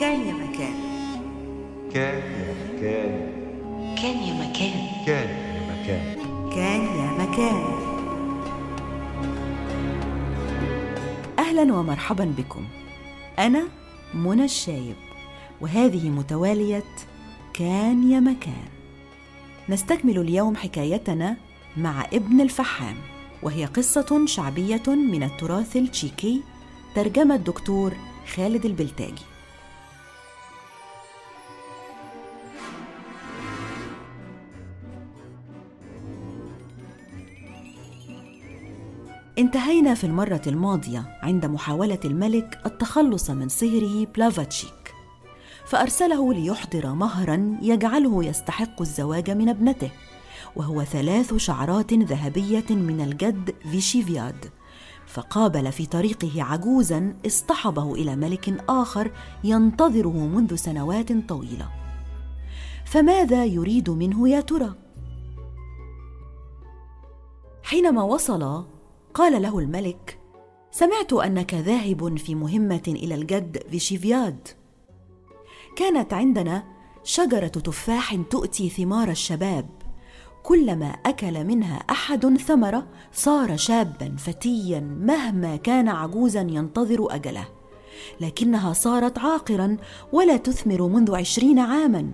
كان يا مكان. كان يا مكان. كان يا مكان. كان يا مكان. كان يا مكان. أهلا ومرحبا بكم. أنا منى الشايب وهذه متوالية كان يا مكان. نستكمل اليوم حكايتنا مع ابن الفحام وهي قصة شعبية من التراث التشيكي ترجمة الدكتور خالد البلتاجي. انتهينا في المرة الماضية عند محاولة الملك التخلص من صهره بلافاتشيك فأرسله ليحضر مهرا يجعله يستحق الزواج من ابنته وهو ثلاث شعرات ذهبية من الجد فيشيفياد فقابل في طريقه عجوزا اصطحبه إلى ملك آخر ينتظره منذ سنوات طويلة فماذا يريد منه يا ترى؟ حينما وصل قال له الملك سمعت أنك ذاهب في مهمة إلى الجد فيشيفياد كانت عندنا شجرة تفاح تؤتي ثمار الشباب. كلما أكل منها أحد ثمرة صار شابا فتيا مهما كان عجوزا ينتظر أجله. لكنها صارت عاقرا ولا تثمر منذ عشرين عاما.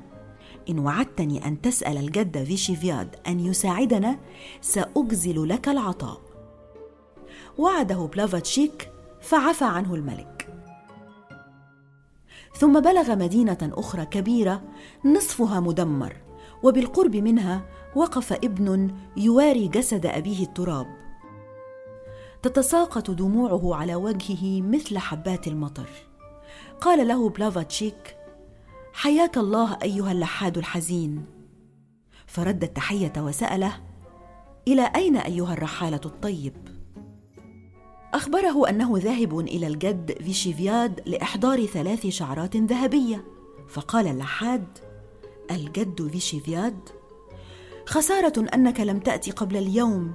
إن وعدتني أن تسأل الجد فيشيفياد أن يساعدنا سأجزل لك العطاء. وعده بلافاتشيك فعفى عنه الملك. ثم بلغ مدينة أخرى كبيرة نصفها مدمر وبالقرب منها وقف ابن يواري جسد أبيه التراب. تتساقط دموعه على وجهه مثل حبات المطر. قال له بلافاتشيك حياك الله أيها اللحاد الحزين. فرد التحية وسأله إلى أين أيها الرحالة الطيب؟ أخبره أنه ذاهب إلى الجد فيشيفياد لإحضار ثلاث شعرات ذهبية. فقال اللحاد الجد فيشيفياد خسارة أنك لم تأتي قبل اليوم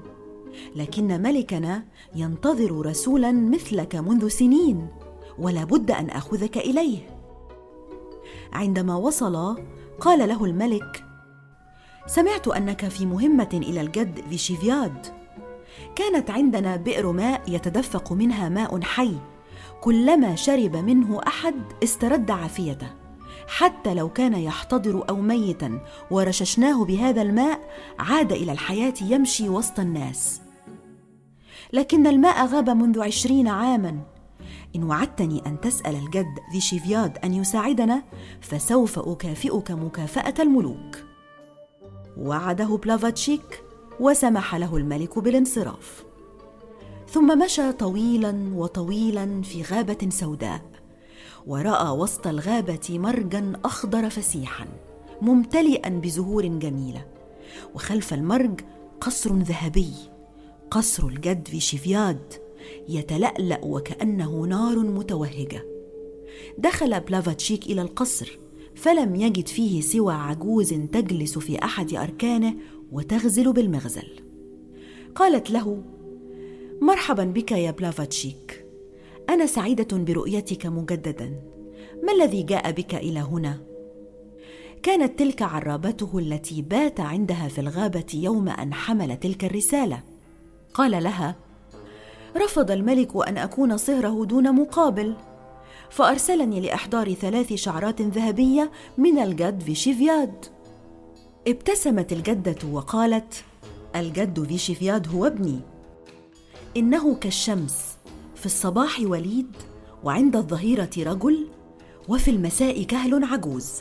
لكن ملكنا ينتظر رسولا مثلك منذ سنين ولا بد أن آخذك إليه. عندما وصل قال له الملك سمعت أنك في مهمة إلى الجد فيشيفياد كانت عندنا بئر ماء يتدفق منها ماء حي. كلما شرب منه أحد استرد عافيته. حتى لو كان يحتضر أو ميتا ورششناه بهذا الماء عاد إلى الحياة يمشي وسط الناس. لكن الماء غاب منذ عشرين عاما. إن وعدتني أن تسأل الجد فيشيفياد أن يساعدنا فسوف أكافئك مكافأة الملوك. وعده بلافاتشيك وسمح له الملك بالانصراف. ثم مشى طويلا وطويلا في غابة سوداء ورأى وسط الغابة مرجا أخضر فسيحا ممتلئا بزهور جميلة وخلف المرج قصر ذهبي قصر الجد في شيفياد يتلألأ وكأنه نار متوهجة. دخل بلافاتشيك إلى القصر فلم يجد فيه سوى عجوز تجلس في أحد أركانه وتغزل بالمغزل. قالت له مرحبا بك يا بلافاتشيك. أنا سعيدة برؤيتك مجددا. ما الذي جاء بك إلى هنا؟ كانت تلك عرابته التي بات عندها في الغابة يوم أن حمل تلك الرسالة. قال لها رفض الملك أن أكون صهره دون مقابل. فأرسلني لأحضار ثلاث شعرات ذهبية من الجد فيشيفياد ابتسمت الجدة وقالت: الجد فيشيفياد هو ابني. إنه كالشمس، في الصباح وليد، وعند الظهيرة رجل، وفي المساء كهل عجوز.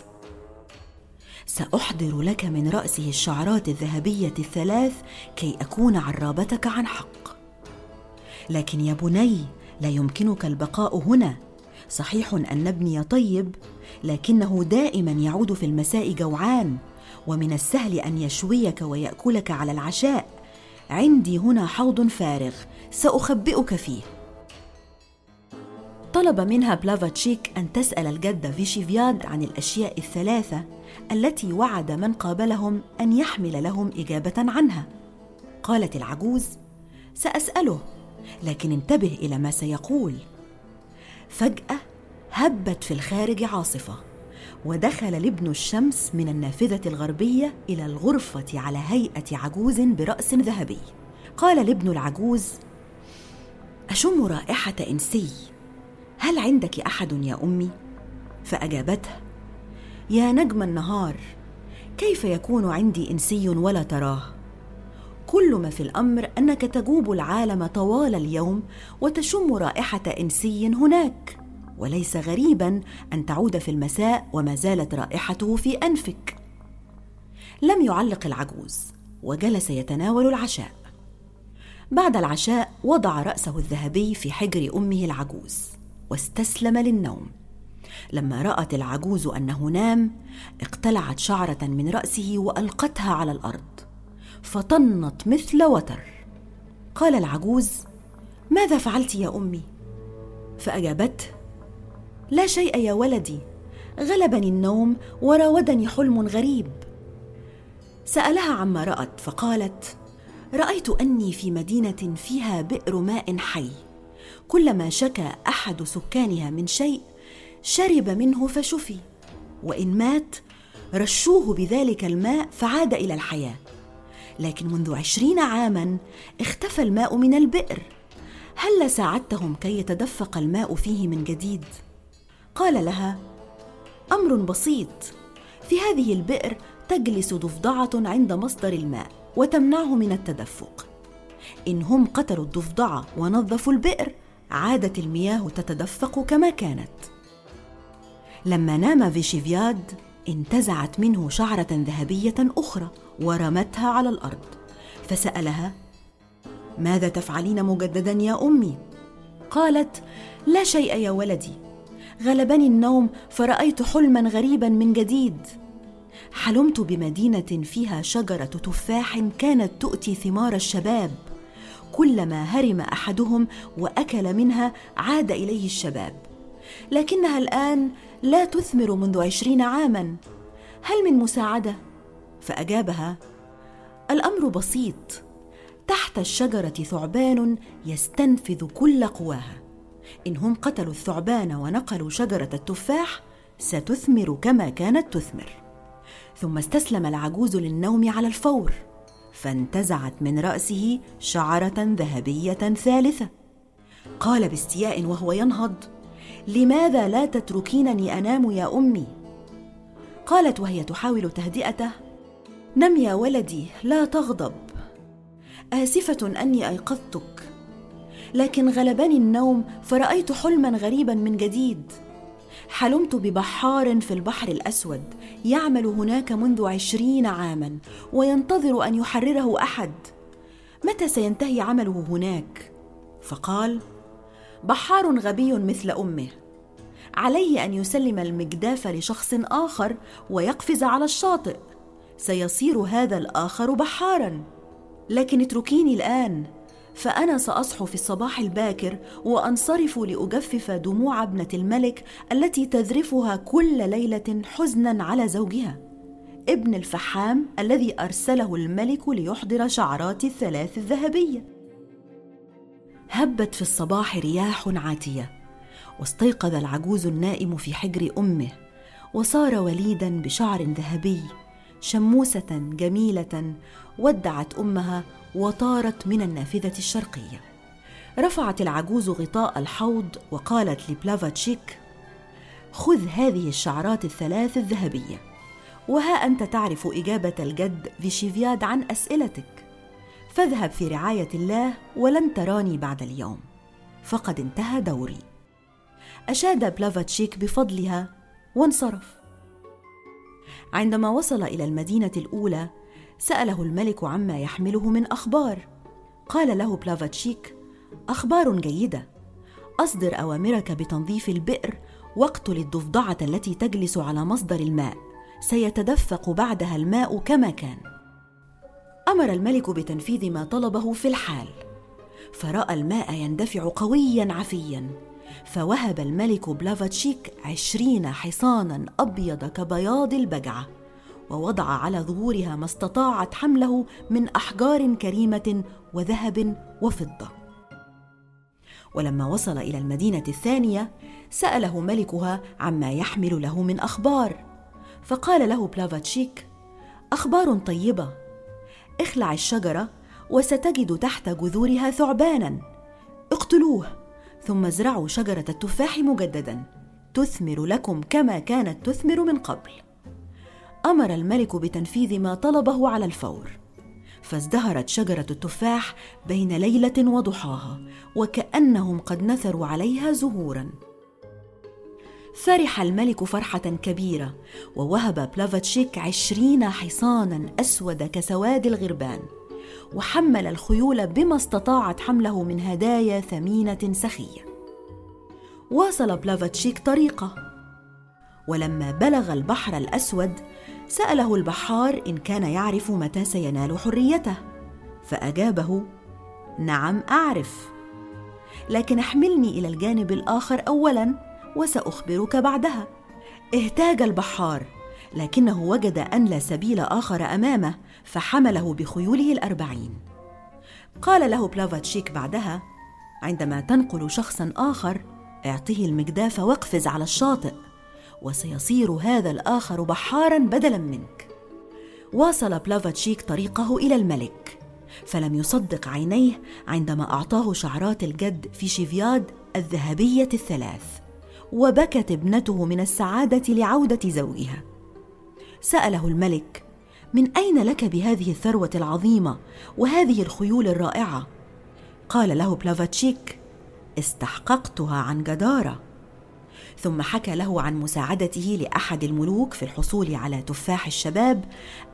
سأحضر لك من رأسه الشعرات الذهبية الثلاث كي أكون عرابتك عن حق. لكن يا بني لا يمكنك البقاء هنا صحيح أن ابني طيب لكنه دائما يعود في المساء جوعان ومن السهل أن يشويك ويأكلك على العشاء. عندي هنا حوض فارغ سأخبئك فيه. طلب منها بلافاتشيك أن تسأل الجد فيشيفياد عن الأشياء الثلاثة التي وعد من قابلهم أن يحمل لهم إجابة عنها. قالت العجوز سأسأله لكن انتبه إلى ما سيقول. فجأة هبت في الخارج عاصفة. ودخل لابن الشمس من النافذة الغربية إلى الغرفة على هيئة عجوز برأس ذهبي. قال لابن العجوز أشم رائحة إنسي هل عندك أحد يا أمي؟ فأجابته يا نجم النهار كيف يكون عندي إنسي ولا تراه؟ كل ما في الأمر أنك تجوب العالم طوال اليوم وتشم رائحة إنسي هناك. وليس غريبا أن تعود في المساء وما زالت رائحته في أنفك. لم يعلق العجوز وجلس يتناول العشاء. بعد العشاء وضع رأسه الذهبي في حجر أمه العجوز واستسلم للنوم. لما رأت العجوز أنه نام اقتلعت شعرة من رأسه وألقتها على الأرض. فطنت مثل وتر. قال العجوز ماذا فعلت يا أمي؟ فأجابته لا شيء يا ولدي. غلبني النوم وراودني حلم غريب. سألها عما رأت فقالت رأيت أني في مدينة فيها بئر ماء حي. كلما شكى أحد سكانها من شيء شرب منه فشفي. وإن مات رشوه بذلك الماء فعاد إلى الحياة. لكن منذ عشرين عاما اختفى الماء من البئر. هل ساعدتهم كي يتدفق الماء فيه من جديد؟ قال لها أمر بسيط. في هذه البئر تجلس ضفدعة عند مصدر الماء وتمنعه من التدفق. إن هم قتلوا الضفدعة ونظفوا البئر عادت المياه تتدفق كما كانت. لما نام فيشيفياد انتزعت منه شعرة ذهبية أخرى ورمتها على الأرض. فسألها ماذا تفعلين مجددا يا أمي؟ قالت لا شيء يا ولدي. غلبني النوم فرأيت حلما غريبا من جديد. حلمت بمدينة فيها شجرة تفاح كانت تؤتي ثمار الشباب. كلما هرم أحدهم وأكل منها عاد إليه الشباب. لكنها الآن لا تثمر منذ عشرين عاما. هل من مساعدة؟ فأجابها الأمر بسيط. تحت الشجرة ثعبان يستنفذ كل قواها. ان هم قتلوا الثعبان ونقلوا شجرة التفاح ستثمر كما كانت تثمر. ثم استسلم العجوز للنوم على الفور فانتزعت من رأسه شعرة ذهبية ثالثة. قال باستياء وهو ينهض لماذا لا تتركينني أنام يا أمي؟ قالت وهي تحاول تهدئته نم يا ولدي لا تغضب. آسفة أني أيقظتك. لكن غلبني النوم فرأيت حلما غريبا من جديد. حلمت ببحار في البحر الأسود يعمل هناك منذ عشرين عاما وينتظر أن يحرره أحد. متى سينتهي عمله هناك؟ فقال بحار غبي مثل أمه. عليه أن يسلم المجداف لشخص آخر ويقفز على الشاطئ. سيصير هذا الآخر بحارا. لكن اتركيني الآن. فأنا سأصحو في الصباح الباكر وأنصرف لأجفف دموع ابنة الملك التي تذرفها كل ليلة حزنا على زوجها. ابن الفحام الذي أرسله الملك ليحضر شعرات الثلاث الذهبية. هبت في الصباح رياح عاتية. واستيقظ العجوز النائم في حجر أمه. وصار وليدا بشعر ذهبي شموسة جميلة ودعت أمها وطارت من النافذة الشرقية. رفعت العجوز غطاء الحوض وقالت لبلافاتشيك خذ هذه الشعرات الثلاث الذهبية وها أنت تعرف إجابة الجد فيشيفياد عن أسئلتك. فاذهب في رعاية الله ولن تراني بعد اليوم. فقد انتهى دوري. أشاد بلافاتشيك بفضلها وانصرف. عندما وصل إلى المدينة الأولى سأله الملك عما يحمله من أخبار. قال له بلافاتشيك أخبار جيدة. أصدر أوامرك بتنظيف البئر واقتل الضفدعة التي تجلس على مصدر الماء. سيتدفق بعدها الماء كما كان. أمر الملك بتنفيذ ما طلبه في الحال. فرأى الماء يندفع قويا عفيا. فوهب الملك بلافاتشيك عشرين حصانا أبيض كبياض البجعة. ووضع على ظهورها ما استطاعت حمله من أحجار كريمة وذهب وفضة. ولما وصل إلى المدينة الثانية سأله ملكها عما يحمل له من أخبار. فقال له بلافاتشيك أخبار طيبة. اخلع الشجرة وستجد تحت جذورها ثعبانا. اقتلوه ثم ازرعوا شجرة التفاح مجددا. تثمر لكم كما كانت تثمر من قبل. أمر الملك بتنفيذ ما طلبه على الفور. فازدهرت شجرة التفاح بين ليلة وضحاها وكأنهم قد نثروا عليها زهورا. فرح الملك فرحة كبيرة ووهب بلافاتشيك عشرين حصانا أسود كسواد الغربان وحمل الخيول بما استطاعت حمله من هدايا ثمينة سخية. واصل بلافاتشيك طريقه. ولما بلغ البحر الأسود سأله البحار إن كان يعرف متى سينال حريته. فأجابه نعم أعرف. لكن احملني إلى الجانب الآخر أولاً وسأخبرك بعدها. اهتاج البحار لكنه وجد أن لا سبيل آخر أمامه فحمله بخيوله الأربعين. قال له بلافاتشيك بعدها عندما تنقل شخصا آخر اعطه المجداف واقفز على الشاطئ. وسيصير هذا الآخر بحارا بدلا منك. واصل بلافاتشيك طريقه إلى الملك فلم يصدق عينيه عندما أعطاه شعرات الجد فيشيفياد الذهبية الثلاث وبكت ابنته من السعادة لعودة زوجها. سأله الملك من أين لك بهذه الثروة العظيمة وهذه الخيول الرائعة؟ قال له بلافاتشيك استحققتها عن جدارة. ثم حكى له عن مساعدته لأحد الملوك في الحصول على تفاح الشباب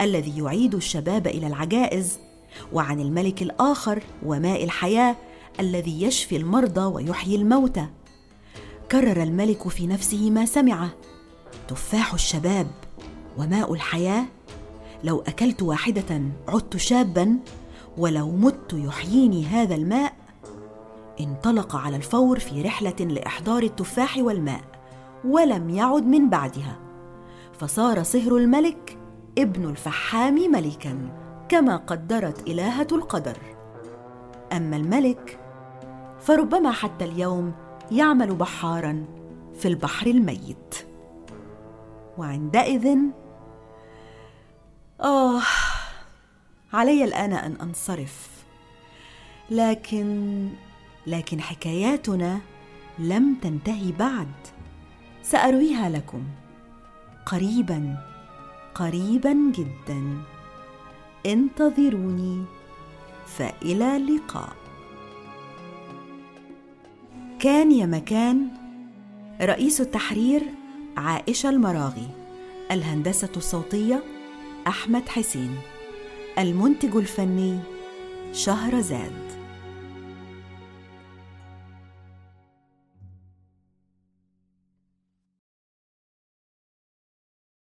الذي يعيد الشباب إلى العجائز وعن الملك الآخر وماء الحياة الذي يشفي المرضى ويحيي الموتى. كرر الملك في نفسه ما سمعه تفاح الشباب وماء الحياة؟ لو أكلت واحدة عدت شابا ولو مت يحييني هذا الماء؟ انطلق على الفور في رحلة لإحضار التفاح والماء. ولم يعد من بعدها. فصار صهر الملك ابن الفحام ملكا كما قدرت إلهة القدر. أما الملك فربما حتى اليوم يعمل بحارا في البحر الميت. وعندئذ آه علي الآن أن أنصرف. لكن لكن حكاياتنا لم تنتهي بعد. سأرويها لكم. قريبا قريبا جدا. انتظروني فإلى اللقاء. كان يا مكان رئيس التحرير عائشة المراغي الهندسة الصوتية أحمد حسين المنتج الفني شهرزاد.